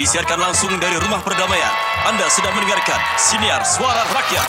Disiarkan langsung dari Rumah Perdamaian. Anda sedang mendengarkan Siniar Suara Rakyat.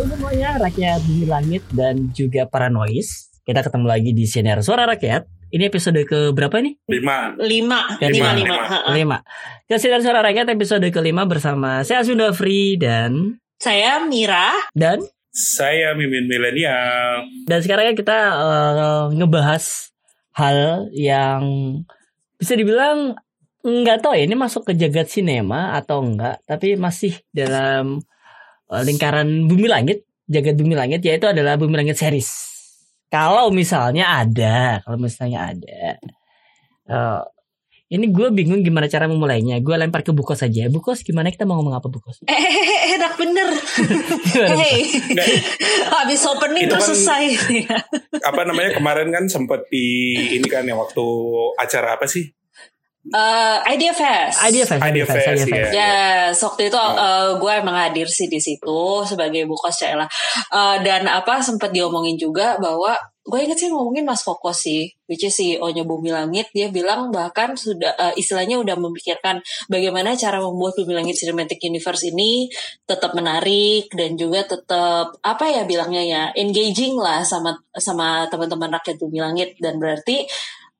Semuanya, rakyat di langit dan juga para noise. Kita ketemu lagi di Sinar Suara Rakyat. Ini episode ke berapa nih? lima. Lima. Ya, lima. lima, lima, lima. Ke Sinar Suara Rakyat episode kelima bersama saya Sunda Free dan saya Mira. Dan? Saya mimin milenial dan sekarang kita eh, ngebahas hal yang bisa dibilang nggak tahu ya ini masuk ke jagat sinema atau enggak, tapi masih dalam eh, lingkaran bumi langit, jagat bumi langit yaitu adalah bumi langit series. Kalau misalnya ada, kalau misalnya ada, eh, ini gue bingung gimana cara memulainya. Gue lempar ke Bukos saja. Bukos gimana kita mau ngomong apa Bukos? eh, eh, eh, enak bener Gimana, Bukos? hey Nggak, habis opening Itu terus kan- selesai apa namanya kemarin kan sempat di ini kan yang waktu acara apa sih Eh, idea fest Idea Fest, Idea Fest, Idea. Fest. Ya, waktu itu Oh. eh, gue emang hadir sih di situ sebagai bukos Cela. Eh, dan apa sempat diomongin juga bahwa gue inget sih ngomongin Mas Koko sih, which is CEO-nya Bumi Langit, dia bilang bahkan sudah eh, istilahnya udah memikirkan bagaimana cara membuat Bumi Langit Cinematic Universe ini tetap menarik dan juga tetap apa ya bilangnya ya engaging lah sama sama teman-teman rakyat Bumi Langit dan berarti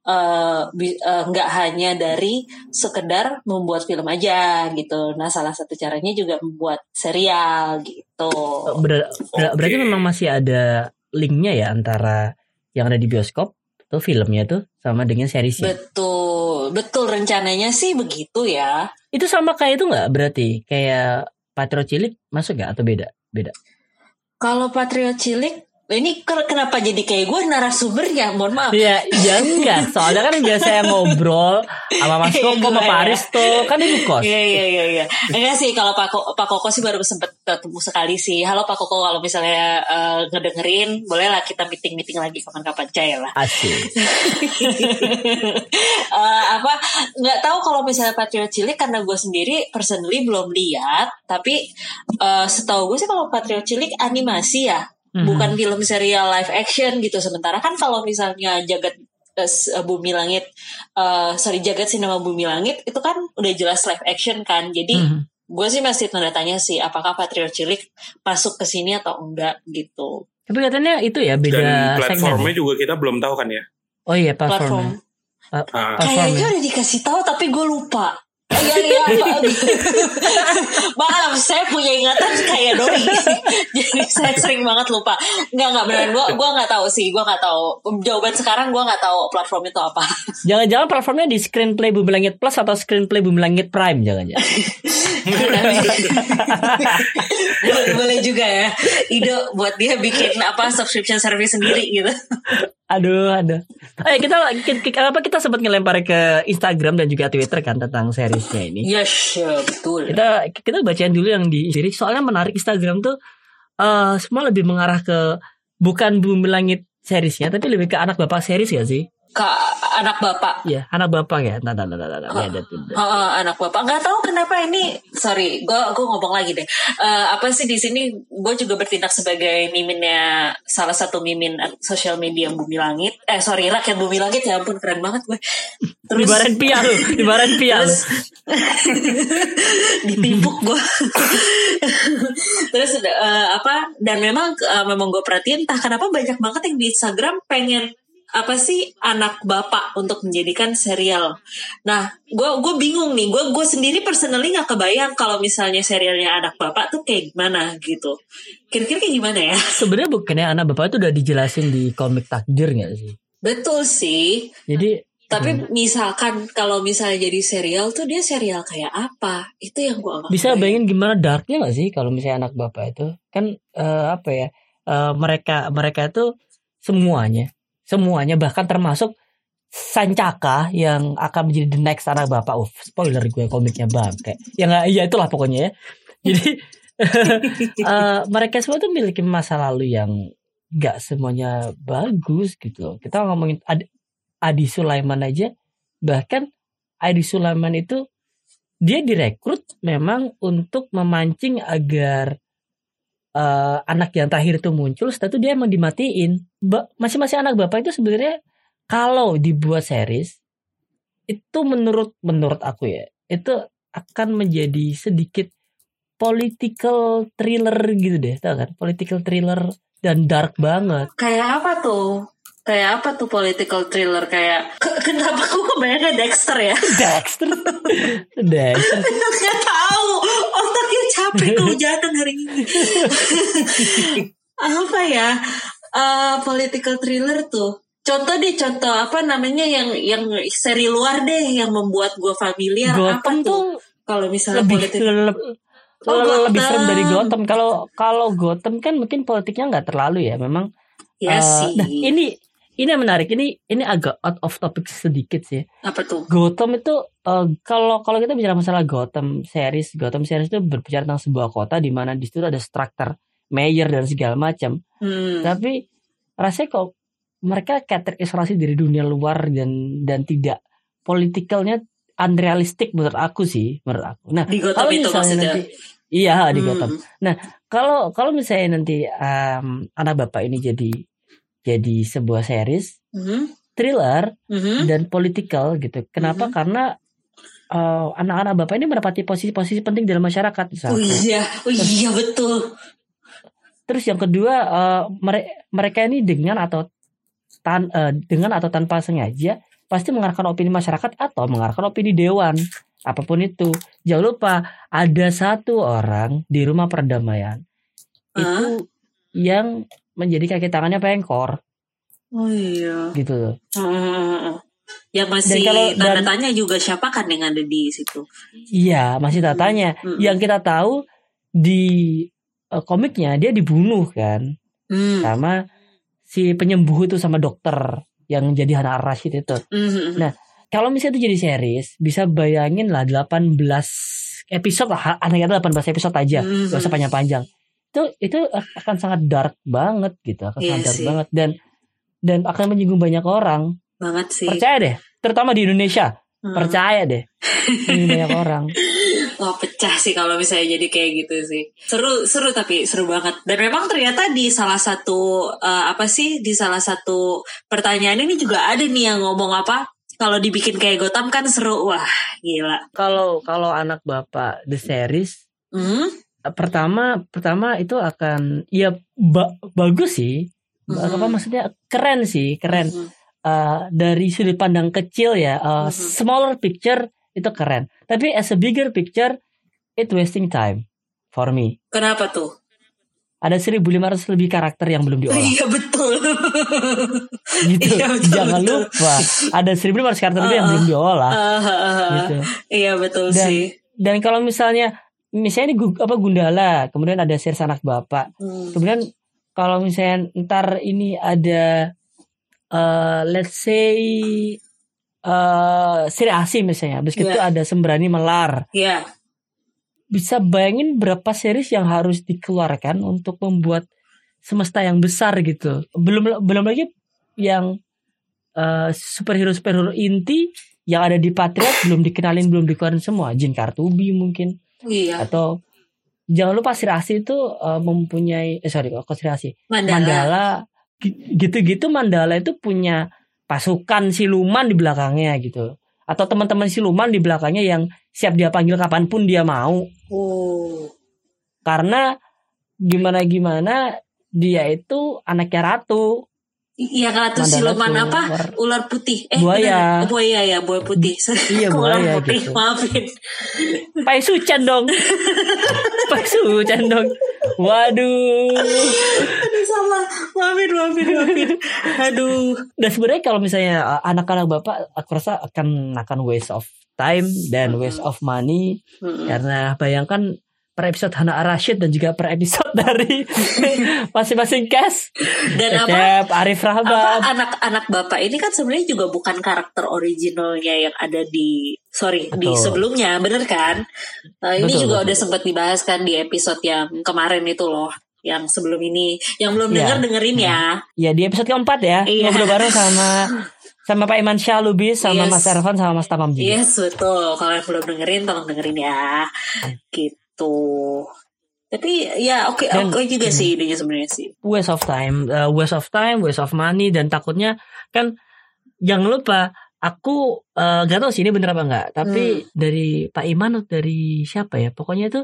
eh, eh, nggak hanya dari sekedar membuat film aja gitu. Nah, salah satu caranya juga membuat serial gitu. Ber- ber- Oke. Berarti memang masih ada linknya ya antara yang ada di bioskop tuh filmnya tuh sama dengan seriesnya. Betul, betul rencananya sih begitu ya. itu sama kayak itu nggak berarti kayak Patriot Cilik masuk nggak atau beda? Beda. Kalau Patriot Cilik ini ke- kenapa jadi kayak gue narasumbernya? Mohon maaf. Iya, ya enggak. Soalnya kan biasa saya ngobrol sama Mas Koko sama Enggak Pak ya. Aristo kan di kos. Iya iya iya iya. Enggak sih kalau Pak Koko, Pak Koko sih baru sempet ketemu sekali sih. Halo Pak Koko kalau misalnya eh, ngedengerin bolehlah kita meeting meeting lagi kapan-kapan Caya lah. Asik. Eh, apa nggak tahu kalau misalnya Patriot Cilik karena gue sendiri personally belum lihat tapi eh, setahu gue sih kalau Patriot Cilik animasi ya Mhm. bukan film serial live action gitu sementara kan kalau misalnya jagat eh, bumi langit eh sorry jagat sinema bumi langit itu kan udah jelas live action kan jadi Mhm. gue sih masih tanda tanya sih apakah Patriot Cilik masuk ke sini atau enggak gitu Tapi katanya itu ya beda dan platformnya segmen. juga kita belum tahu kan ya Oh iya platform platformnya. Ah, Ah, Platform Kayaknya ya? udah dikasih tahu tapi gue lupa. Iya iya. Maaf, saya punya ingatan kayak doi. Jadi saya sering banget lupa. Enggak enggak beneran gue gue nggak tahu sih, gue nggak tahu. Jawaban sekarang gue nggak tahu platform itu apa. Jangan-jangan platformnya di Screenplay Bumi Langit Plus atau Screenplay Bumi Langit Prime jangan-jangan. boleh, boleh juga ya. Ide buat dia bikin apa subscription service sendiri gitu. Aduh, aduh. Eh kita, kita apa kita sempat ngelempar ke Instagram dan juga Twitter kan tentang seriesnya ini. Yes, ya, betul. Kita kita bacain dulu yang di diri soalnya menarik Instagram tuh eh semua lebih mengarah ke bukan bumi langit seriesnya tapi lebih ke anak bapak series ya sih? Kak anak bapak. Iya, anak bapak ya. Nah, nah, nah, nah, nah, lihat, lihat. Heeh, anak bapak nggak tahu kenapa ini sorry gue gue ngomong lagi deh Eh, apa sih di sini gue juga bertindak sebagai miminnya salah satu mimin sosial media bumi langit eh sorry rakyat bumi langit ya ampun keren banget gue terus Ibarat pial, ibarat pial. terus ditimpuk gue terus eh, apa dan memang eh, memang gue perhatiin entah kenapa banyak banget yang di Instagram pengen apa sih anak bapak untuk menjadikan serial. Nah, gue gue bingung nih. Gue gue sendiri personally nggak kebayang kalau misalnya serialnya anak bapak tuh kayak gimana gitu. Kira-kira kayak gimana ya? Sebenarnya bukannya anak bapak itu udah dijelasin di komik takdir nggak sih? Betul sih. Jadi Tapi misalkan kalau misalnya jadi serial tuh dia serial kayak apa? Itu yang gue nggak bisa bayangin gimana darknya nggak sih kalau misalnya anak bapak itu kan eh, apa ya eh, mereka mereka itu semuanya semuanya bahkan termasuk Sancaka yang akan menjadi the next anak bapak. Uh, spoiler gue komiknya bangke. Ya nggak, iya itulah pokoknya ya. Jadi eh, mereka semua tuh memiliki masa lalu yang nggak semuanya bagus gitu. Kita ngomongin Adi, Adi Sulaiman aja bahkan Adi Sulaiman itu dia direkrut memang untuk memancing agar eh, anak yang terakhir itu muncul setelah itu dia emang dimatiin. Masing-masing anak bapak itu sebenarnya kalau dibuat series itu menurut menurut aku ya itu akan menjadi sedikit political thriller gitu deh tau kan? Political thriller dan dark banget. Kayak apa tuh? Kayak apa tuh political thriller? Kayak Ke- kenapa aku kebayangnya Dexter ya? Dexter? Dexter. Tahu capek kehujanan hari ini. apa ya? Eh, political thriller tuh. Contoh deh contoh apa namanya yang yang seri luar deh yang membuat gue familiar apa Gotham tuh? tuh Kalau misalnya lebih politik le- Oh, lebih serem Gotham. dari Gotham kalau kalau Gotham kan mungkin politiknya nggak terlalu ya memang ya eh, sih. nah, ini ini yang menarik ini ini agak out of topic sedikit sih apa tuh? Gotham itu eh, kalau kalau kita bicara masalah Gotham series Gotham series itu berbicara tentang sebuah kota di mana di situ ada struktur mayor dan segala macam Hmm. tapi rasanya kok mereka kayak terisolasi dari dunia luar dan dan tidak politikalnya unrealistic menurut aku sih menurut aku nah Di Gotham kalau itu maksudnya. nanti iya di Hmm. Gotham kalau kalau misalnya nanti em, anak bapak ini jadi jadi sebuah series Mhm. thriller Mhm. dan political gitu kenapa Mhm. karena eh, anak-anak bapak ini menepati posisi-posisi penting dalam masyarakat Oh iya, oh iya betul. Terus yang kedua eh, mere- mereka ini dengan atau tan eh, dengan atau tanpa sengaja pasti mengarahkan opini masyarakat atau mengarahkan opini dewan apa pun itu. Jangan lupa ada satu orang di rumah perdamaian itu yang menjadi kaki tangannya pengkor Oh iya. gitu loh. Hmm. Yang masih Dan kalau- tanda dan- tanya juga siapa kan yang ada di situ. Iya masih tak tanya. Hmm. Yang kita tahu di eh, komiknya dia dibunuh kan Hmm. sama si penyembuh itu sama dokter yang jadi Hana Rashid itu. Mhm. Nah, kalau misalnya itu jadi series, bisa bayangin lah 18 episode lah, anaknya 18 episode aja, Mhm. gak usah panjang-panjang. Itu itu akan sangat dark banget gitu, akan Iya sangat dark sih. banget dan dan akan menyinggung banyak orang. banget sih. Percaya deh, terutama di Indonesia, Hmm. percaya deh. Menyinggung banyak orang. Wah pecah sih kalau misalnya jadi kayak gitu sih. Seru seru tapi seru banget. Dan memang ternyata di salah satu eh, apa sih di salah satu pertanyaan ini juga ada nih yang ngomong apa? Kalau dibikin kayak Gotham kan seru. Wah, gila. Kalau kalau anak Bapak the series Hmm? Pertama pertama itu akan ya ba- bagus sih. Mhm. Apa maksudnya keren sih, keren. Mhm. uh, dari sudut pandang kecil ya, uh, Mhm. smaller picture itu keren. Tapi as a bigger picture, it wasting time for me. Kenapa tuh? Ada 1500 lebih karakter yang belum diolah. Iya betul. gitu. Iya, betul, Jangan betul. lupa, ada 1500 karakter lebih yang belum diolah. Ah, ah, ah. gitu. Iya betul Dan- sih. Dan kalau misalnya misalnya ini apa Gundala, kemudian ada series anak bapak. Hmm. Kemudian kalau misalnya ntar ini ada uh, let's say uh, Sri Asi misalnya, habis itu Iya. ada Sembrani Melar. Iya. Bisa bayangin berapa series yang harus dikeluarkan untuk membuat semesta yang besar gitu. Belum belum lagi yang uh, superhero superhero inti yang ada di Patriot belum dikenalin belum dikeluarin semua. Jin Kartubi mungkin Iya. atau jangan lupa Sri Asi itu uh, mempunyai eh sorry kok Sri Asi Mandala. Mandala gi- gitu-gitu Mandala itu punya pasukan siluman di belakangnya gitu atau teman-teman siluman di belakangnya yang siap dia panggil kapan pun dia mau Oh. karena gimana gimana dia itu anaknya ratu Iya ratu Mandala siluman tuh apa? Ular putih. Eh Buaya. bener. buaya ya, buaya putih. Iya, Kok ular buaya putih, gitu. maafin. Pai Sucan dong Pai Sucan dong waduh Aduh salah. Maafin, maafin, maafin. Aduh. dan sebenarnya kalau misalnya anak-anak bapak aku rasa akan akan waste of time dan waste of money Mm-mm. karena bayangkan per episode Hana Rashid dan juga per episode dari masing-masing cast Dan apa? Cecep, Arif Apa Rahman anak-anak bapak ini kan sebenarnya juga bukan karakter originalnya yang ada di sorry di Betul. sebelumnya, bener kan? Nah, ini Betul, juga betul. udah sempat dibahas kan di episode yang kemarin itu loh, yang sebelum ini, yang belum Iya. denger dengerin ya. ya di episode keempat ya Iya. ngobrol bareng sama sama Pak Iman Syah Lubis sama Yes. Mas Ervan sama Mas Tamam juga. Yes betul. Kalau yang belum dengerin tolong dengerin ya. Gitu. Tapi ya oke Dan- oke juga sih idenya sebenarnya sih. waste of time, uh, waste of time, waste of money dan takutnya kan jangan lupa aku uh, gak tahu sih ini bener apa enggak, tapi Hmm. dari Pak Iman atau dari siapa ya, pokoknya itu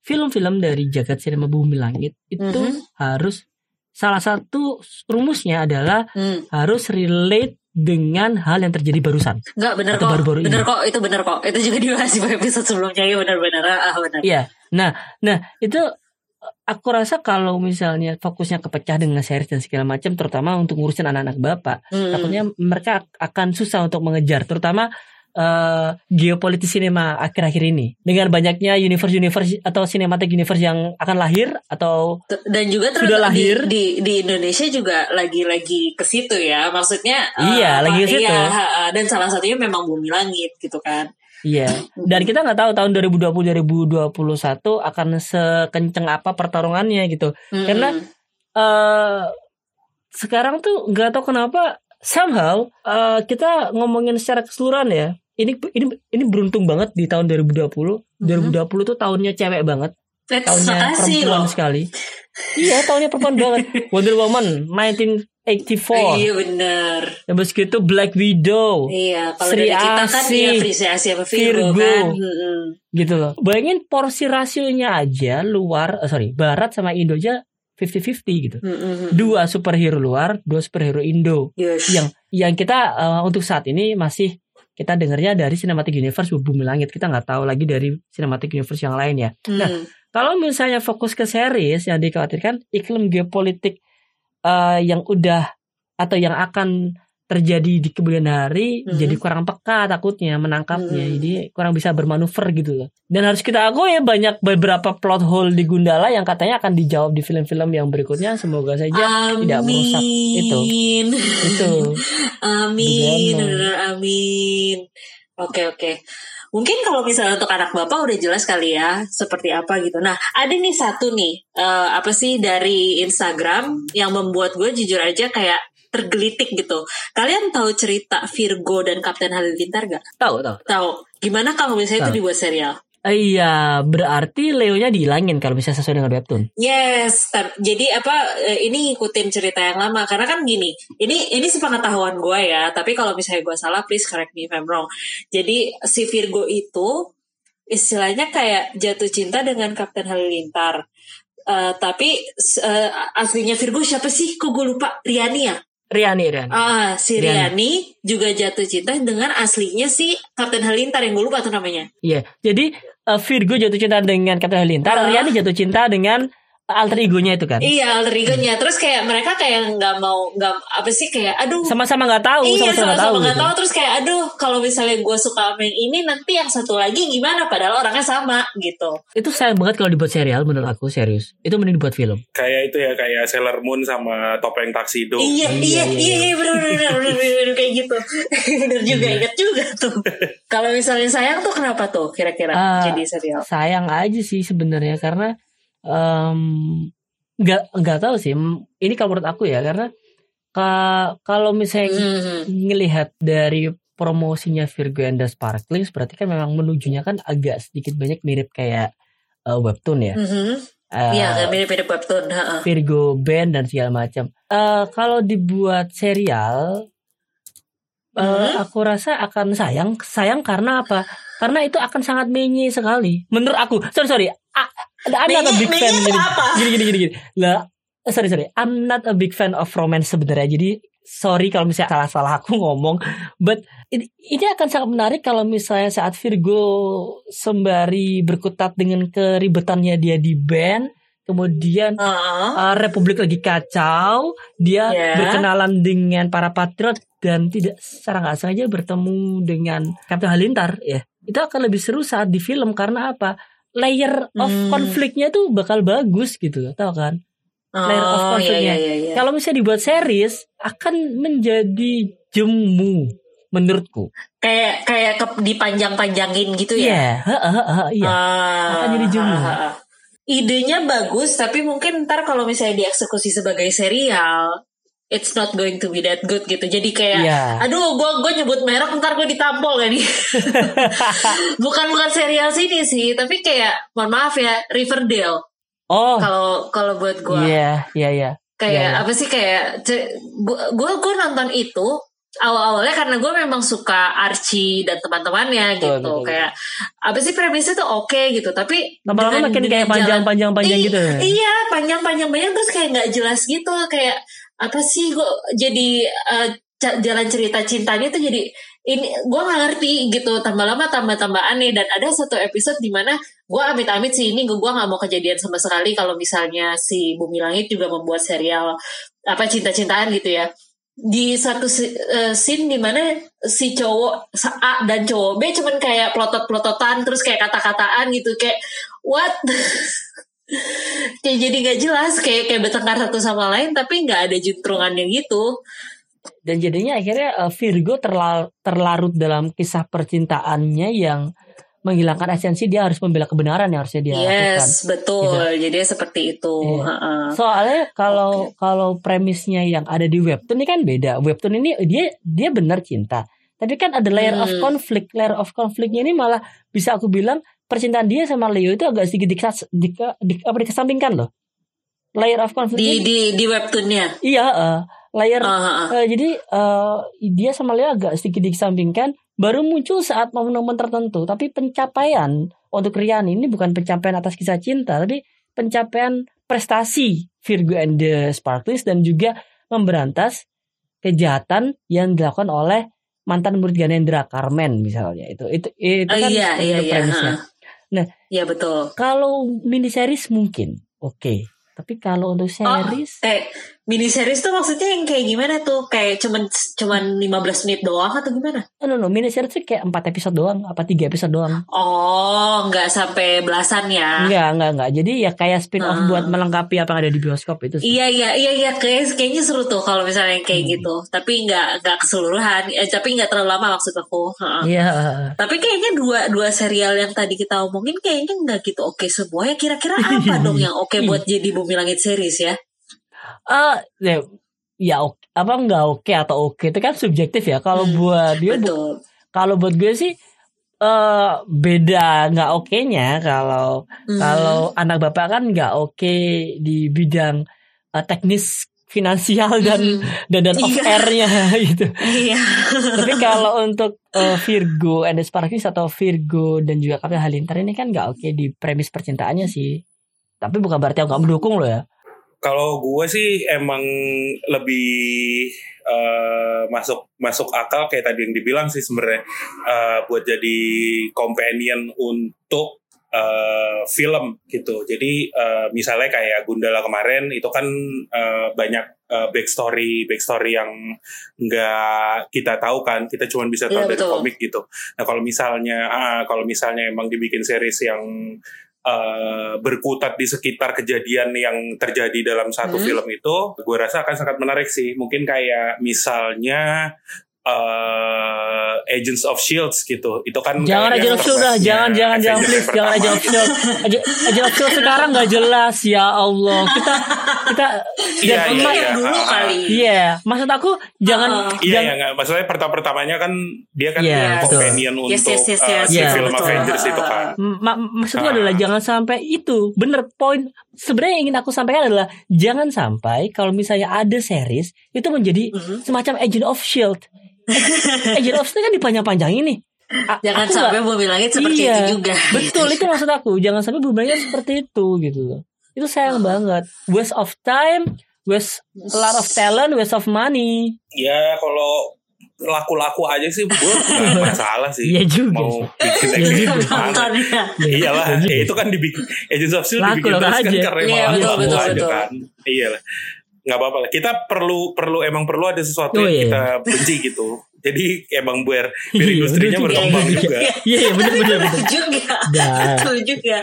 film-film dari jagat sinema bumi langit itu Mhm. harus salah satu rumusnya adalah Hmm. harus relate dengan hal yang terjadi barusan. Enggak bener Atau kok. baru-baru bener ini. kok itu bener kok. Itu juga dibahas di episode sebelumnya ya bener-bener ah bener. Iya. Nah, nah itu aku rasa kalau misalnya fokusnya kepecah dengan series dan segala macam, terutama untuk ngurusin anak-anak bapak, Hmm. takutnya mereka akan susah untuk mengejar terutama eh, geopolitik sinema akhir-akhir ini dengan banyaknya universe-universe atau cinematic universe yang akan lahir atau dan juga Sudah di- lahir. di, di Indonesia juga lagi-lagi ke situ ya maksudnya eh, Iya, apa- lagi ke situ. iya, dan salah satunya memang bumi langit gitu kan iya dan kita nggak tahu tahun 2020 2021 akan sekenceng apa pertarungannya gitu Mm-mm. Karena- eh sekarang tuh nggak tahu kenapa somehow eh, kita ngomongin secara keseluruhan ya ini ini ini beruntung banget di tahun 2020 2020 tuh tahunnya cewek banget Let's tahunnya perempuan loh sekali. Iya, tahunnya perempuan banget. Wonder Woman 1984. iya bener Habis gitu Black Widow iya kalau Sri dari kita kan Asih, ya Sri Asih apa Virgo, Virgo. kan Mm-mm. gitu loh. Bayangin porsi rasionya aja luar eh, sorry, barat sama Indo aja 50-50 gitu. Mm-mm. Dua superhero luar, dua superhero Indo. Yes. Yang yang kita eh, untuk saat ini masih kita dengarnya dari Cinematic Universe Bumi Langit. Kita nggak tahu lagi dari Cinematic Universe yang lain ya. Hmm. Nah, Kalau misalnya fokus ke series yang dikhawatirkan iklim geopolitik eh, yang udah atau yang akan terjadi di kemudian hari Mhm. jadi kurang peka takutnya menangkapnya Mhm. jadi kurang bisa bermanuver gitu loh dan harus kita akui ya banyak beberapa plot hole di Gundala yang katanya akan dijawab di film-film yang berikutnya semoga saja tidak merusak itu. Amin. itu Amin, amin. Oke oke. Mungkin kalau misalnya untuk anak bapak udah jelas kali ya seperti apa gitu. Nah ada nih satu nih eh, apa sih dari Instagram yang membuat gue jujur aja kayak tergelitik gitu. Kalian tahu cerita Virgo dan Kapten Halilintar gak? tahu tahu Tahu. Gimana kalau misalnya itu Tahu. dibuat serial? Eh, iya berarti Leonya dihilangin kalau misalnya sesuai dengan webtoon Yes, jadi apa eh, ini ngikutin cerita yang lama karena kan gini, ini ini sepengetahuan gue ya, tapi kalau misalnya gue salah please correct me if I'm wrong. Jadi si Virgo itu istilahnya kayak jatuh cinta dengan Kapten Halilintar. Eh, tapi eh, aslinya Virgo siapa sih? Kok gue lupa? Riani ya? Riani Riani Ah, si Riani. Riani juga jatuh cinta dengan aslinya si Kapten Halilintar yang gue lupa tuh namanya. Iya, jadi eh, Virgo jatuh cinta dengan Kapten Halilintar, Ah. Riani jatuh cinta dengan alter egonya itu kan. Iya, alter ego-nya. Terus kayak mereka kayak nggak mau nggak apa sih kayak aduh Sama-sama nggak tahu, iya sama-sama nggak tahu. gitu. tahu terus kayak aduh kalau misalnya gue suka sama yang ini nanti yang satu lagi gimana padahal orangnya sama gitu Itu sayang banget kalau dibuat serial menurut aku serius. Itu mending dibuat film. Kayak itu ya kayak Sailor Moon sama Topeng Taksido. iya iya, iya iya. iya iya bener bener bener bener, bener, bener, kayak gitu bener juga Iya. inget juga tuh kalau misalnya sayang tuh kenapa tuh kira-kira Ah, jadi serial Sayang aja sih sebenarnya karena em, nggak nggak tahu sih. Ini kalau menurut aku ya karena ka- kalau misalnya Mhm. ngelihat dari promosinya Virgo and the Sparklings berarti kan memang menujunya kan agak sedikit banyak mirip kayak eh, webtoon ya. Mhm. Eh, Iya mirip-mirip webtoon ha-ha. Virgo band dan segala macam. Eh kalau dibuat serial, Mhm. aku rasa akan sayang, sayang karena apa? Karena itu akan sangat menye sekali. Menurut aku, sorry sorry, A- I'm not a big fan. Gini, gini gini gini. gini. Lah, eh, sorry sorry, I'm not a big fan of romance sebenarnya. Jadi sorry kalau misalnya salah-salah aku ngomong, but ini, ini akan sangat menarik kalau misalnya saat Virgo sembari berkutat dengan keribetannya dia di band, kemudian Ha-ha. uh, Republik lagi kacau, dia Ya. berkenalan dengan para patriot dan tidak secara nggak sengaja bertemu dengan Kapten Halilintar ya. Itu akan lebih seru saat di film karena apa? Layer of Hmm. konfliknya tuh bakal bagus gitu tau kan? layer of Oh, iya, conflict-nya. iya, iya, iya. Kalau misalnya dibuat series akan menjadi jemu menurutku. kayak kayak ke- dipanjang-panjangin gitu ya Iya, heeh, heeh, iya. Ah, Akan jadi jemu. ah, ah, ah. Idenya bagus, tapi mungkin ntar kalau misalnya dieksekusi sebagai serial, it's not going to be that good gitu. Jadi kayak Iya. aduh gue gue nyebut merek ntar gue ditampol gak nih. bukan bukan serial sini sih, tapi kayak mohon maaf ya Riverdale. Oh, Kalau kalau buat gue iya, iya, iya. kayak Iya, iya. apa sih kayak gue gue nonton itu awal-awalnya karena gue memang suka Archie dan teman-temannya Betul, gitu betul. kayak apa sih premisnya tuh oke gitu tapi Lama-lama dengan- makin kayak jalan- panjang-panjang-panjang Ih, gitu. iya panjang-panjang-panjang terus kayak nggak jelas gitu kayak apa sih gue jadi ca- jalan cerita cintanya tuh jadi ini gue nggak ngerti gitu. Tambah lama tambah tambah aneh. Dan ada satu episode di mana gue amit-amit sih ini gue nggak mau kejadian sama sekali kalau misalnya si Bumi Langit juga membuat serial apa cinta-cintaan gitu ya. Di satu eh, scene di mana si cowok A dan cowok B cuman kayak plotot-plototan terus kayak kata-kataan gitu. Kayak what kayak jadi nggak jelas kayak kayak bertengkar satu sama lain tapi nggak ada juntrungannya gitu Dan jadinya akhirnya eh, Virgo terla- terlarut dalam kisah percintaannya yang menghilangkan esensi dia harus membela kebenaran yang harusnya dia lakukan. yes betul jadi seperti itu Iya. Soalnya kalau kalau premisnya yang ada di webtoon ini kan beda. Webtoon ini dia dia benar cinta. Tapi kan ada layer of Hmm. conflict. Layer of conflictnya ini malah bisa aku bilang percintaan dia sama Leo itu agak sedikit dikas, dika- di, apa dikesampingkan loh. Layer of conflict di di di webtoonnya iya eh, layer Ah, ah, ah. eh, jadi eh, dia sama Leo agak sedikit dikesampingkan baru muncul saat momen-momen tertentu tapi pencapaian untuk Rian ini bukan pencapaian atas kisah cinta tapi pencapaian prestasi Virgo and the Sparklings dan juga memberantas kejahatan yang dilakukan oleh mantan murid Ganendra Carmen misalnya itu itu itu Oh, kan iya iya iya premisnya. heeh. Nah. iya betul kalau mini series mungkin oke tapi kalau untuk series kayak mini series tuh maksudnya yang kayak gimana tuh kayak cuman cuman 15 menit doang atau gimana Oh, no, no, mini series itu kayak 4 episode doang, apa 3 episode doang. oh nggak sampai belasan ya Enggak, enggak, enggak. Jadi ya kayak spin off Ah. buat melengkapi apa yang ada di bioskop itu sih. Iya iya iya iya kayak kayaknya seru tuh kalau misalnya kayak Hmm. gitu. Tapi nggak nggak keseluruhan. Eh, tapi nggak terlalu lama maksud aku. Heeh. Iya. Tapi kayaknya dua dua serial yang tadi kita omongin kayaknya nggak gitu oke semua ya. Kira-kira apa dong yang oke buat jadi Bumi Langit series ya? Eh, ya, ya oke, apa enggak oke atau oke itu kan subjektif ya. Kalau Hmm, buat dia bu- kalau buat gue sih eh beda nggak oke-nya kalau Hmm. kalau anak bapak kan nggak oke di bidang eh, teknis finansial dan Hmm. dan dan off Iya. air-nya gitu. Iya. Tapi kalau untuk uh, Virgo and the Sparkles atau Virgo dan juga Kapten Halilintar ini kan nggak oke di premis percintaannya sih. Tapi bukan berarti aku nggak mendukung loh ya. Kalau gue sih emang lebih eh, masuk masuk akal kayak tadi yang dibilang sih sebenarnya eh, buat jadi companion untuk eh, film gitu. Jadi eh, misalnya kayak Gundala kemarin itu kan eh, banyak eh, backstory backstory yang nggak kita tahu kan. Kita cuma bisa tahu Iya, dari betul. komik gitu. Nah kalau misalnya ah, kalau misalnya emang dibikin series yang eh, berkutat di sekitar kejadian yang terjadi dalam satu Hmm. film itu, gue rasa akan sangat menarik sih. Mungkin kayak misalnya eh, Agents of Shields gitu. Itu kan Jangan kayak Agent of Shield dah, interpretasinya jangan jangan jangan Avengers please, yang jangan pertama. Agent of Shield. Agent, Agent of Shield sekarang nggak jelas ya Allah. Kita kita Iya, iya, iya. dulu ah, ah. kali. Iya, maksud aku jangan ah. Iya, jangan ya, nggak. maksudnya pertama pertamanya kan dia kan Iya, yang betul. companion Yes, untuk yes, yes, eh, yes. si Iya, film betul. Avengers itu kan. Ma- maksudku Ah. adalah jangan sampai itu. Bener poin sebenarnya yang ingin aku sampaikan adalah jangan sampai kalau misalnya ada series itu menjadi Mhm. semacam Agent of Shield. Agent of Shield kan dipanjang-panjangin nih. A- Jangan aku sampai nggak- Bumi Langit seperti Iya, itu juga. Betul itu maksud aku. Jangan sampai bebannya seperti itu gitu loh. Itu sayang banget. Waste of time, waste a lot of talent, waste of money. Ya kalau laku-laku aja sih gue masalah sih. Iya juga. Mau bikin Iya juga. gimana. Nontonnya. Iyalah, Iya ya itu kan dibikin Agents of Shield Laku dibikin terus kan karena Iya, emang betul, laku betul, aja betul. kan. Iyalah. Nggak apa-apa lah. Kita perlu perlu emang perlu ada sesuatu Oh, yang iya. kita benci gitu. Jadi emang biar biar Iya, industrinya bener juga. berkembang Iya, iya, juga. iya. Iya iya benar benar benar. Betul juga. Betul juga.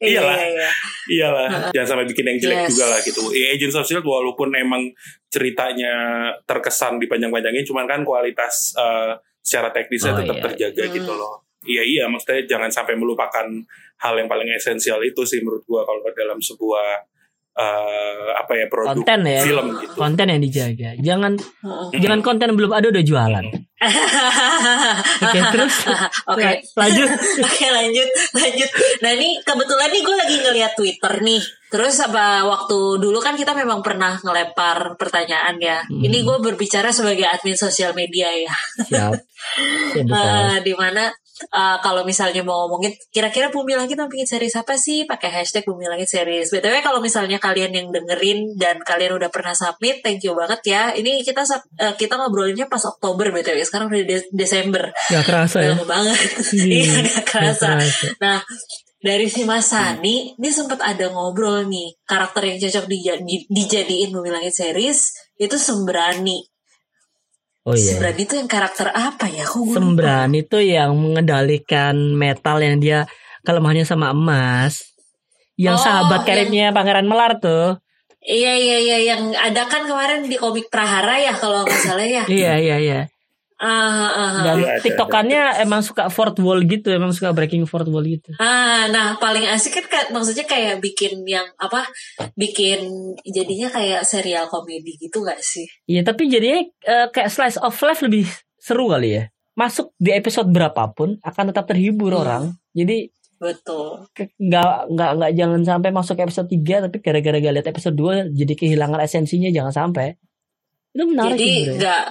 Iya, Iyalah. iya, iya. Iyalah, jangan sampai bikin yang jelek Yes. juga lah gitu. Ya, Agents of Shield walaupun emang ceritanya terkesan dipanjang-panjangin, cuman kan kualitas eh, secara teknisnya Oh, tetap iya. terjaga Hmm. gitu loh. Iya iya, maksudnya jangan sampai melupakan hal yang paling esensial itu sih menurut gua kalau dalam sebuah eh, apa ya produk Konten ya. film gitu. Konten yang dijaga. Jangan Heeh. jangan konten belum ada udah jualan. Oke, terus Oke. la- lanjut. Oke lanjut lanjut. Nah ini kebetulan nih gue lagi ngeliat Twitter nih. Terus apa waktu dulu kan kita memang pernah ngelempar pertanyaan ya. Hmm. Ini gue berbicara sebagai admin sosial media ya. Siap. Siap, betul. Eh, eh, kalau misalnya mau ngomongin kira-kira Bumi Langit mau bikin series apa sih pakai hashtag Bumi Langit series. BTW kalau misalnya kalian yang dengerin dan kalian udah pernah submit, thank you banget ya. Ini kita eh, kita ngobrolinnya pas Oktober BTW. Sekarang udah De- Desember. Gak kerasa ya. Lama banget. Iya, Iya, gak Gak kerasa. kerasa. Nah, dari si Mas Sani, ini sempat ada ngobrol nih, karakter yang cocok dija- di- dijadiin Bumi Langit series itu Sembrani. Oh iya. Sembrani itu yang karakter apa ya? Kok gue lupa? Sembran itu yang mengendalikan metal yang dia kelemahannya sama emas. Yang Oh, sahabat yang- karibnya Pangeran Melar tuh. Iya iya iya yang ada kan kemarin di komik Prahara ya kalau nggak salah ya. Iya iya iya. Ah, ah, ah. Dan ada, tiktokannya emang suka fourth wall gitu, emang suka breaking fourth wall gitu. Ah, nah paling asik kan kayak- maksudnya kayak bikin yang apa? Bikin jadinya kayak serial komedi gitu gak sih? Iya tapi jadinya eh, kayak slice of life lebih seru kali ya. Masuk di episode berapapun akan tetap terhibur Hmm. orang. Jadi Betul. nggak nggak nggak jangan sampai masuk episode 3 tapi gara-gara gak lihat episode 2 jadi kehilangan esensinya jangan sampai. Itu menarik Jadi nggak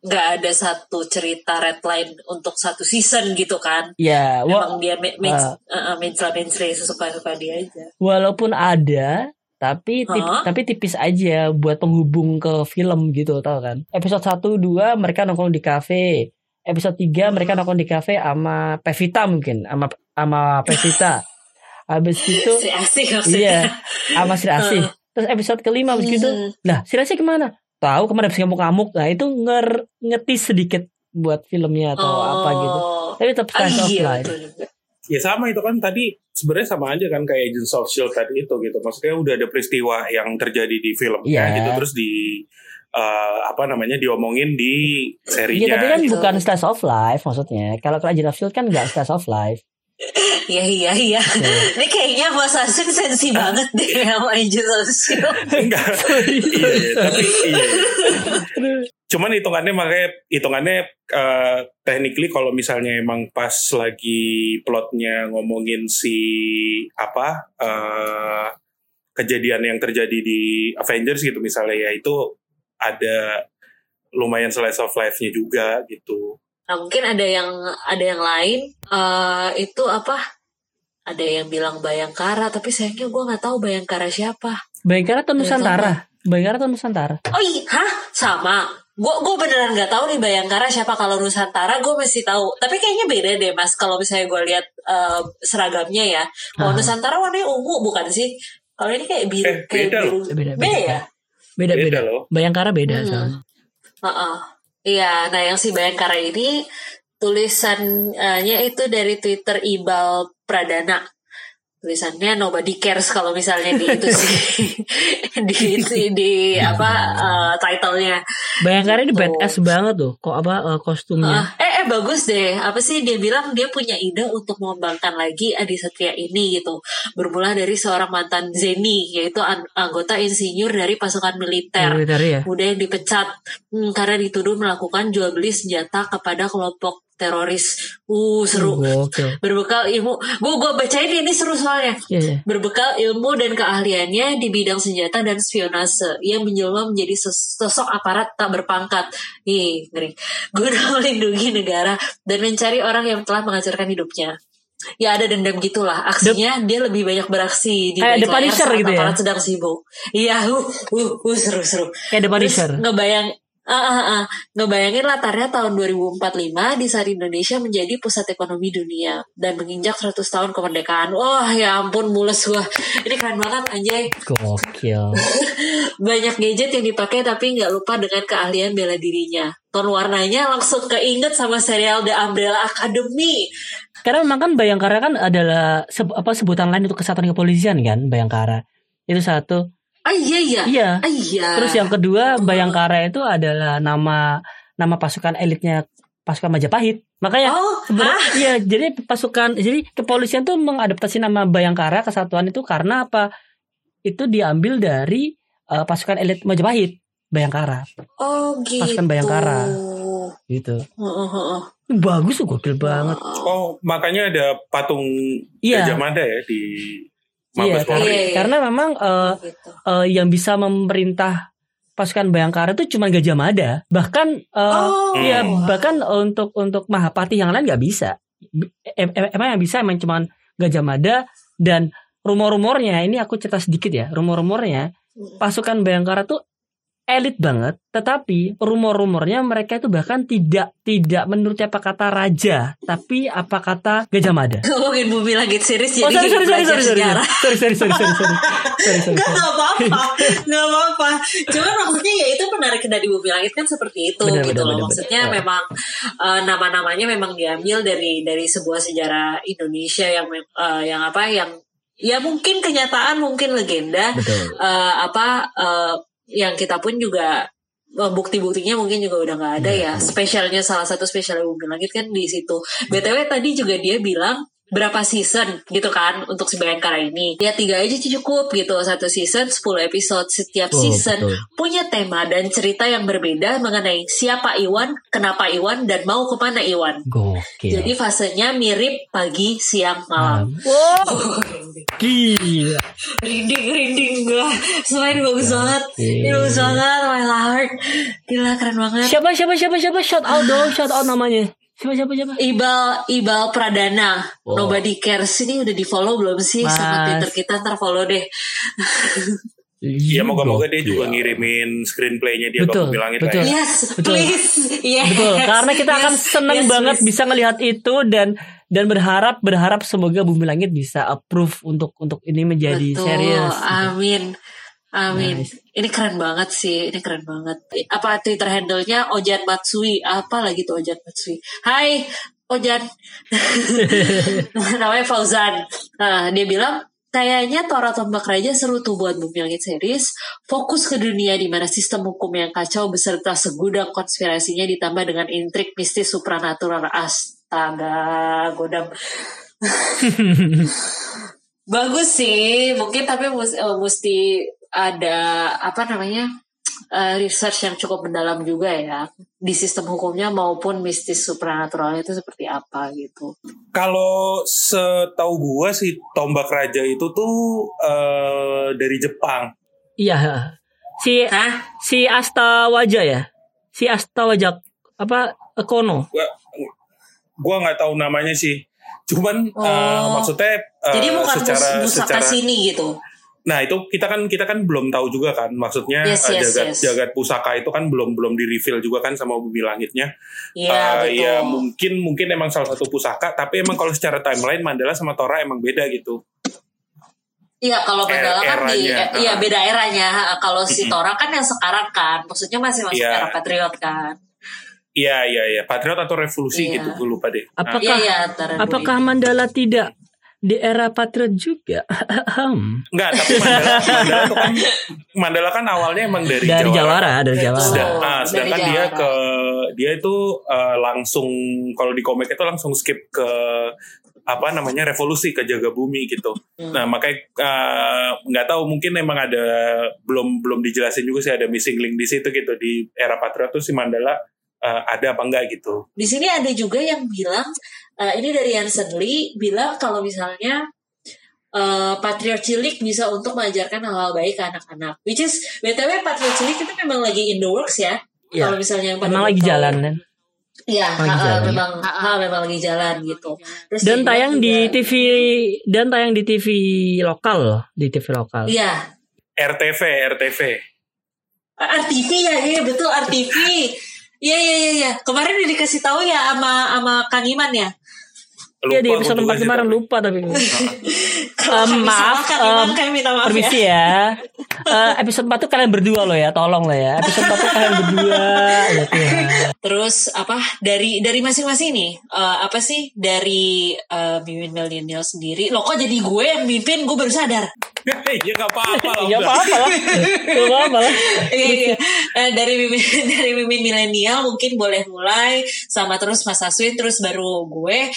nggak ada satu cerita red line untuk satu season gitu kan? Ya, wa- Emang dia ma- main Ah. uh, main main sesuka suka dia aja. walaupun ada tapi tip- Hah? tapi tipis aja buat penghubung ke film gitu tau kan episode 1 2 mereka nongkrong di kafe episode 3 mereka nongkrong di kafe sama Pevita mungkin sama sama Pevita habis itu Si asik maksudnya. iya sama Sri Asih terus episode kelima habis gitu Hmm. lah Sri Asih ke mana tahu ke mana habis ngamuk-ngamuk nah itu nger ngetis sedikit buat filmnya atau apa gitu Oh. tapi tetap Ah, slice of iya, life betul juga. Ya sama itu kan tadi sebenarnya sama aja kan kayak Agents of Shield tadi itu gitu. Maksudnya udah ada peristiwa yang terjadi di filmnya Iya. gitu terus di eh, apa namanya diomongin di serinya. Iya tapi kan gitu. bukan slice of life maksudnya. Kalau ke Agent of Shield kan nggak slice of life. Iya iya iya. Iya. Ini kayaknya Mas Asin sensi banget deh sama Angel of. Enggak. iya, tapi iya. Cuman hitungannya makanya hitungannya eh technically kalau misalnya emang pas lagi plotnya ngomongin si apa eh kejadian yang terjadi di Avengers gitu misalnya ya itu ada lumayan slice of life-nya juga gitu. Nah mungkin ada yang ada yang lain eh itu apa? Ada yang bilang Bayangkara tapi sayangnya gue nggak tahu Bayangkara siapa. Bayangkara atau Nusantara? Bayangkara atau Nusantara? Oh iya, hah? Sama. Gue gue beneran nggak tahu nih Bayangkara siapa kalau Nusantara gue mesti tahu. Tapi kayaknya beda deh mas. Kalau misalnya gue lihat eh, seragamnya ya. Kalau. Nusantara warnanya ungu bukan sih? Kalau ini kayak biru. Eh, kayak beda biru. Beda, beda. Beda ya? Beda beda. Beda loh. Bayangkara beda Hmm. soalnya. Heeh. Iya, nah yang si Bayangkara ini tulisannya itu dari Twitter Ibal Pradana. Tulisannya nobody cares kalau misalnya di itu sih di di, di apa eh, title-nya. Bayangkara ini Gitu. badass banget tuh. Kok apa eh, kostumnya? Eh, eh bagus deh. Apa sih dia bilang dia punya ide untuk mengembangkan lagi Adi Setia ini gitu. Bermula dari seorang mantan Zeni yaitu an- anggota insinyur dari pasukan militer. Militer ya. Muda yang dipecat hmm, karena dituduh melakukan jual beli senjata kepada kelompok teroris. Uh seru. Gokil. Berbekal ilmu, gue gue bacain ini seru soalnya. Iya, iya. Berbekal ilmu dan keahliannya di bidang senjata dan spionase, ia menjelma menjadi sosok aparat tak berpangkat. Ih, ngeri. Guna melindungi negara dan mencari orang yang telah menghancurkan hidupnya. Ya ada dendam gitulah. Aksinya dia lebih banyak beraksi di Kayak balik The Punisher saat gitu ya? aparat sedang sibuk. Iya, uh, uh, uh, seru-seru. Kayak The Terus Punisher. ngebayang Ah, ah, ah. Ngebayangin latarnya tahun 2045 di saat Indonesia menjadi pusat ekonomi dunia dan menginjak 100 tahun kemerdekaan. Wah, ya ampun mules gua. Ini keren banget anjay. Gokil. Banyak gadget yang dipakai tapi nggak lupa dengan keahlian bela dirinya. Ton warnanya langsung keinget sama serial The Umbrella Academy. Karena memang kan Bayangkara kan adalah apa sebutan lain untuk kesatuan kepolisian kan Bayangkara. Itu satu. Ah iya iya. Iya. Ah iya. Terus yang kedua Bayangkara itu adalah nama nama pasukan elitnya pasukan Majapahit. Makanya Oh, sebenarnya ah, iya jadi pasukan jadi kepolisian tuh mengadaptasi nama Bayangkara kesatuan itu karena apa? itu diambil dari eh, pasukan elit Majapahit, Bayangkara, Oh gitu. Pasukan Bayangkara. gitu. Heeh, heeh. Bagus tuh, gokil banget. Oh, makanya ada patung Iya. Gajah Mada ya di Mabes karena, Polri. Iya, iya. karena memang eh, Gitu. eh, yang bisa memerintah pasukan Bayangkara itu cuma Gajah Mada. Bahkan eh, Oh. Iya, Hmm. bahkan untuk untuk Mahapati yang lain nggak bisa. Em- em- Emang yang bisa emang cuman Gajah Mada dan rumor-rumornya ini aku cerita sedikit ya. Rumor-rumornya pasukan Bayangkara tuh elit banget, tetapi rumor-rumornya mereka itu bahkan tidak tidak menurut apa kata raja, tapi apa kata Gajah Mada. Ngomongin bumi langit series Oh jadi sorry sorry sorry sorry sorry sorry sorry sorry sorry sorry sorry sorry Gak sorry. apa-apa, gak apa-apa. Cuman maksudnya ya itu menarik dari bumi langit kan seperti itu Benar, gitu benar, loh. benar, maksudnya benar. memang eh, nama-namanya memang diambil dari dari sebuah sejarah Indonesia yang eh, yang apa yang ya mungkin kenyataan mungkin legenda Betul. eh, apa eh, yang kita pun juga bukti-buktinya mungkin juga udah nggak ada ya. Spesialnya salah satu spesial Bumi Langit kan di situ. BTW tadi juga dia bilang berapa season gitu kan untuk si Bayangkara ini. Ya tiga aja cukup gitu. Satu season 10 episode. Setiap Betul, season betul. punya tema dan cerita yang berbeda mengenai siapa Iwan, kenapa Iwan, dan mau ke mana Iwan. Gokil. Jadi fasenya mirip pagi, siang, malam. Wow, gila. Rinding, rinding gue. Semua ini bagus banget. Ini bagus banget. My heart. Gila keren banget. Siapa siapa siapa siapa shout out dong, shout out namanya. Siapa siapa siapa? Ibal Ibal Pradana Oh. Nobody Cares Ini udah di follow belum sih Sama Mas. Twitter kita Ntar follow deh Iya, moga-moga dia juga ngirimin screenplaynya dia Betul, ke Bumi Langit betul. ya. Yes Betul. please yes. Betul, karena kita akan Yes, seneng yes, banget please. bisa ngelihat itu dan dan berharap berharap semoga Bumi Langit bisa approve untuk untuk ini menjadi Betul serius. gitu. Amin Nice. Ini keren banget sih Ini keren banget Apa Twitter handle-nya Ojan Matsui Apa lagi tuh Ojan Matsui Hai Ojan Namanya Fauzan Nah dia bilang Kayaknya Tora Tombak Raja seru tuh buat Bumi Langit series. Fokus ke dunia di mana sistem hukum yang kacau beserta segudang konspirasinya ditambah dengan intrik mistis supranatural. Astaga, godam. Bagus sih, mungkin tapi mus- eh, mesti ada apa namanya eh, research yang cukup mendalam juga ya di sistem hukumnya maupun mistis supranatural itu seperti apa gitu. Kalau setahu gua sih Tombak Raja itu tuh eh, dari Jepang. Iya. Si Hah? si Asta Wajah ya. Si Asta Wajah apa Kono. Gua gua nggak tahu namanya sih. Cuman eh, Oh. maksudnya eh, Jadi bukan secara musaka secara sini gitu. Nah itu kita kan kita kan belum tahu juga kan maksudnya Yes, eh, yes, jagat yes. jagat pusaka itu kan belum belum di reveal juga kan sama bumi langitnya. Iya Eh, betul. ya mungkin mungkin emang salah satu pusaka tapi emang kalau secara timeline Mandala sama Tora emang beda gitu. Iya kalau Er- Mandala kan di eranya, eh, iya ah. beda eranya. Kalau si. Tora kan yang sekarang kan, maksudnya masih masuk Iya. era Patriot kan. Iya iya iya Patriot atau Revolusi Iya. gitu gue lupa deh. Apakah Iya iya apakah. Mandala tidak di era Patriot juga? Enggak, tapi Mandala, Mandala kan Mandala kan awalnya emang dari, dari Jawara. Jawara, dari Betul. Jawara. Sedang- Oh, ah, dari sedangkan dia Jawara. ke dia itu eh, langsung kalau di komik itu langsung skip ke apa namanya revolusi ke jaga bumi gitu. Hmm. Nah makanya eh, nggak tahu mungkin emang ada belum belum dijelasin juga sih ada missing link di situ gitu di era Patriot tuh si Mandala eh, ada apa enggak gitu. Di sini ada juga yang bilang eh, ini dari Hansen Lee bilang kalau misalnya eh, Patriot Cilik bisa untuk mengajarkan hal-hal baik ke anak-anak. Which is btw Patriot Cilik itu memang lagi in the works ya. Iya. Kalau misalnya yang pada Emang lagi tahu. jalan kan. Iya, memang ha, memang lagi jalan gitu. Terus Dan tayang bilang di juga- TV dan tayang di TV lokal loh, di TV lokal. Iya, RTV RTV. RTV ya, iya betul RTV. Iya iya iya iya. Kemarin udah dikasih tahu ya sama sama Kang Iman ya. Iya di Lupa episode gua juga 4 sih, kemarin tapi. lupa tapi. Um, maaf, um, kami minta maaf ya. Permisi ya. Eh, episode 4 tuh kalian berdua loh ya, tolong lah ya. Episode 4 tuh kalian berdua. Ya. Terus apa dari dari masing-masing nih eh, apa sih dari eh, Mimin Millennial sendiri? Lo kok jadi gue yang mimpin? Gue baru sadar. Iya nggak apa-apa lah. Ya udah. apa-apa lah. Gak apa-apa lah. Iya, iya. Eh, dari Mimin dari Mimin Milenial mungkin boleh mulai sama terus Mas Aswin terus baru gue.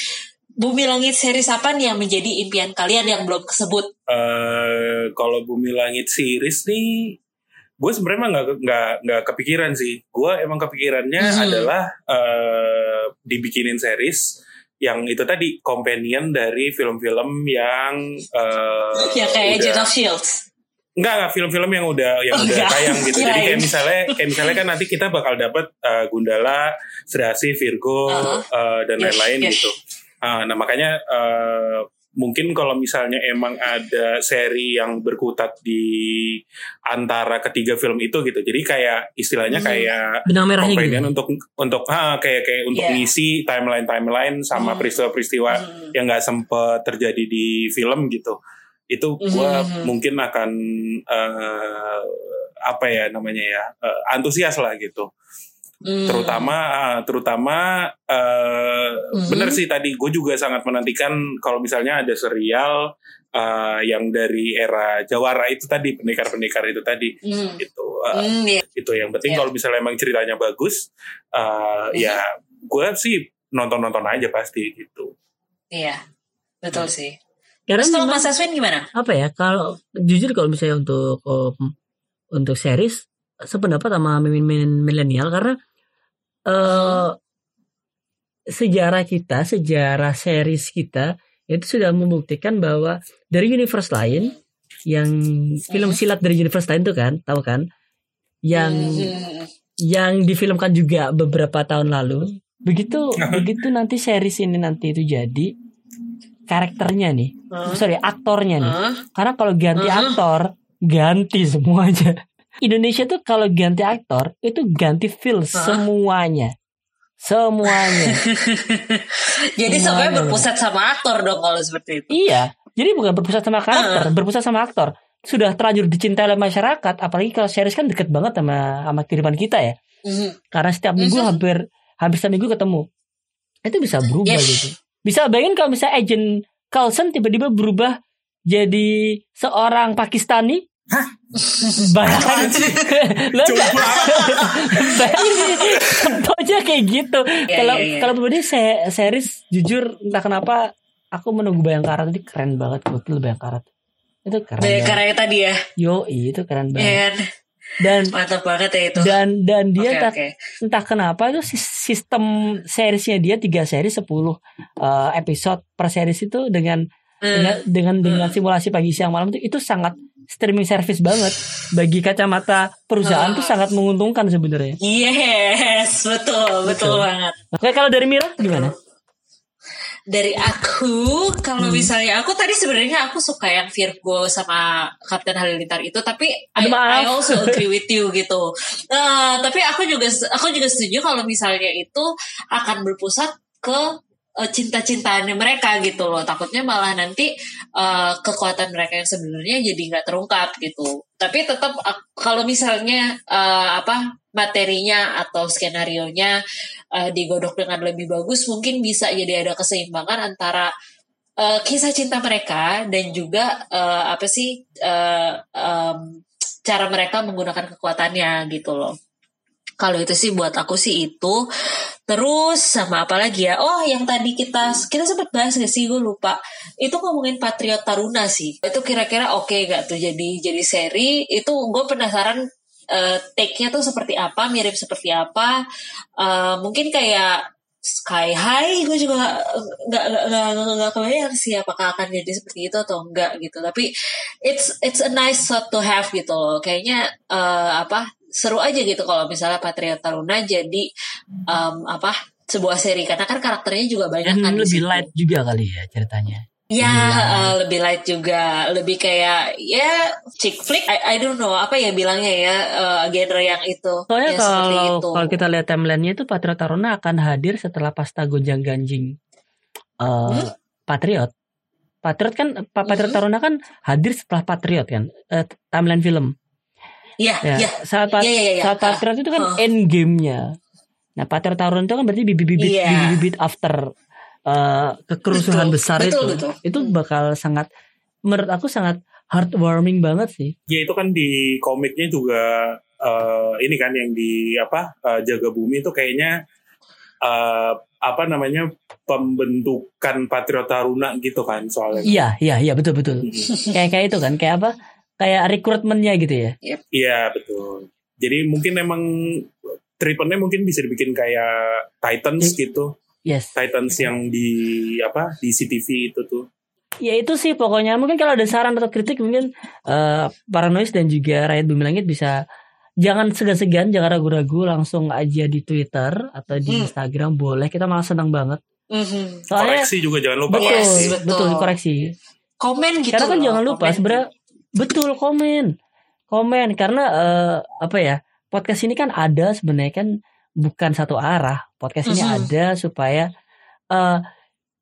Bumi Langit series apa nih yang menjadi impian kalian yang belum kesebut? eh kalau Bumi Langit series nih, gue sebenarnya emang nggak nggak nggak kepikiran sih. Gue emang kepikirannya Mhm. adalah eh dibikinin series yang itu tadi companion dari film-film yang eh ya kayak Agent of Shield. Enggak, enggak film-film yang udah yang Oh, udah enggak. tayang gitu. Jadi kayak Kirain. misalnya kayak misalnya kan nanti kita bakal dapat eh, Gundala, Serasi, Virgo Uh-huh. eh, dan Yes, lain-lain yes. gitu. Ah, nah makanya eh, mungkin kalau misalnya emang ada seri yang berkutat di antara ketiga film itu gitu. Jadi kayak istilahnya Hmm. kayak Benang merahnya gitu. companion untuk untuk ah, kayak kayak untuk Yeah. ngisi timeline timeline sama Hmm. peristiwa-peristiwa Hmm. yang nggak sempet terjadi di film gitu itu gua Mhm. mungkin akan eh, apa ya namanya ya eh, antusias lah gitu Hmm. terutama eh, terutama eh, Mhm. bener sih tadi gue juga sangat menantikan kalau misalnya ada serial eh, yang dari era Jawara itu tadi pendekar-pendekar itu tadi Hmm. itu eh, Hmm, iya. itu yang penting Iya. kalau misalnya emang ceritanya bagus eh, ya gue sih nonton-nonton aja pasti gitu Iya. Betul sih. Karena Terus kalau Mas Aswin gimana? apa ya kalau jujur kalau misalnya untuk um, untuk series sependapat sama min- min- milenial karena eh sejarah kita sejarah series kita itu sudah membuktikan bahwa dari universe lain yang film silat dari universe lain tuh kan tahu kan yang Hmm. yang difilmkan juga beberapa tahun lalu begitu begitu nanti series ini nanti itu jadi karakternya nih Hmm. sorry aktornya nih Hmm. karena kalau ganti Uh-huh. aktor, ganti semuanya. Indonesia tuh kalau ganti aktor itu ganti feel semuanya. Semuanya. Jadi Semuanya. sebenarnya berpusat sama aktor dong kalau seperti itu. iya. Jadi bukan berpusat sama karakter, berpusat sama aktor. Sudah terlanjur dicintai oleh masyarakat, apalagi kalau series kan deket banget sama sama kehidupan kita ya. Mhm. Karena setiap minggu Mhm. hampir hampir setiap minggu ketemu. Itu bisa berubah Yes. gitu. Bisa bayangin kalau misalnya agent Carlson tiba-tiba berubah jadi seorang Pakistani. Bayangin. Lo Coba. Bayangin contohnya kayak gitu. Iya, Kalau iya, iya. kalau pribadi se- series jujur entah kenapa aku menunggu Bayangkara tadi keren banget gokil Bayangkara. Itu keren. Dari banget. karya tadi ya. Yo, itu keren Iya banget. kan? Dan Mantap banget ya itu. dan dan dia Oke entah, oke. entah kenapa itu sis- sistem seriesnya dia tiga seri 10 eh, episode per series itu dengan Hmm. dengan dengan dengan simulasi pagi siang malam itu itu sangat streaming service banget bagi kacamata perusahaan Ah. itu sangat menguntungkan sebenarnya. Yes, betul, betul, Betul. banget. Oke kalau dari Mira gimana? Dari aku, kalau Hmm. misalnya aku tadi sebenarnya aku suka yang Virgo sama Kapten Halilintar itu, tapi I, maaf. I also agree with you gitu. Nah, tapi aku juga aku juga setuju kalau misalnya itu akan berpusat ke eh, cinta-cintaannya mereka gitu loh. Takutnya malah nanti eh, kekuatan mereka yang sebenarnya jadi nggak terungkap gitu. Tapi tetap kalau misalnya eh, apa materinya atau skenario nya digodok dengan lebih bagus, mungkin bisa jadi ada keseimbangan antara eh, kisah cinta mereka dan juga eh, apa sih eh, em, cara mereka menggunakan kekuatannya gitu loh. Kalau itu sih buat aku sih itu. Terus sama apa lagi ya? Oh, yang tadi kita kita sempat bahas gak sih? Gue lupa. Itu ngomongin Patriot Taruna sih. Itu kira-kira oke gak tuh jadi jadi seri? Itu gue penasaran eh, take-nya tuh seperti apa, mirip seperti apa. Eh, mungkin kayak Sky High, gue juga nggak nggak nggak kebayang sih apakah akan jadi seperti itu atau enggak gitu. Tapi it's it's a nice thought to have gitu loh. Kayaknya eh, apa seru aja gitu kalau misalnya Patriot Taruna jadi em, apa sebuah seri karena kan karakternya juga banyak kan lebih light juga kali ya ceritanya. Ya, Lebih light. eh, lebih light juga, lebih kayak ya chick flick. I, I don't know apa ya bilangnya ya eh, genre yang itu. Soalnya ya, kalau itu. kalau kita lihat timelinenya itu Patriot Taruna akan hadir setelah pasta gonjang ganjing eh, Hmm? Patriot. Patriot kan Pa- Patriot Hmm? Taruna kan hadir setelah Patriot kan eh, timeline film. Ya, Ya, ya, saat Pat- ya, ya, ya, ya. saat Patriot itu kan Huh. end game-nya. Nah, Patriot Taruna itu kan berarti bibit-bibit Iya. bibit-bibit after eh, kekerusuhan Betul, besar betul, itu. betul. Itu bakal sangat menurut aku sangat heartwarming banget sih. Ya itu kan di komiknya juga eh, ini kan yang di apa eh, jaga bumi itu kayaknya eh, apa namanya pembentukan Patriot Taruna gitu kan soalnya. Iya, iya, iya betul betul. kayak kayak itu kan, kayak apa? Kayak rekrutmennya gitu ya. Iya betul. Jadi mungkin emang treatmentnya mungkin bisa dibikin kayak Titans gitu. Yes. Titans yang di apa di CTV itu tuh. Ya itu sih pokoknya mungkin kalau ada saran atau kritik mungkin eh Paranoid dan juga Rakyat Bumi Langit bisa jangan segan-segan, jangan ragu-ragu langsung aja di Twitter atau di Hmm. Instagram boleh. Kita malah senang banget. Mhm. Soalnya Koreksi juga jangan lupa betul, koreksi. betul. betul koreksi. Komen gitu. Karena kan loh, jangan lupa sebenarnya betul komen. Komen karena eh, apa ya? Podcast ini kan ada sebenarnya kan bukan satu arah. Podcast ini Mhm. ada supaya eh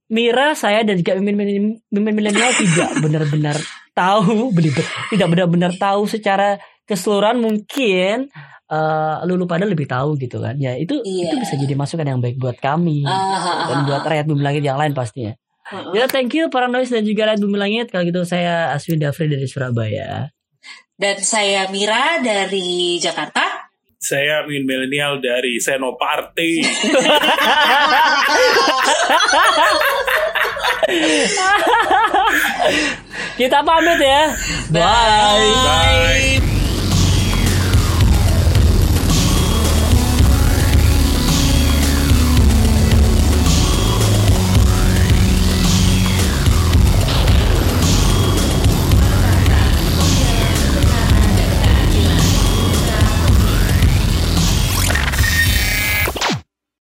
Mira, saya dan juga mimin milenial tidak benar-benar tahu, tidak benar-benar tahu secara keseluruhan mungkin eh lulu pada lebih tahu gitu kan. Ya itu Iya. itu bisa jadi masukan yang baik buat kami ah, dan buat rakyat bumi langit yang lain pastinya. Heeh. Ya thank you para noise dan juga rakyat bumi langit. Kalau gitu saya Aswin Dafri dari Surabaya. Dan saya Mira dari Jakarta. Saya Min Milenial dari Senoparty. Kita pamit ya. Bye. Bye.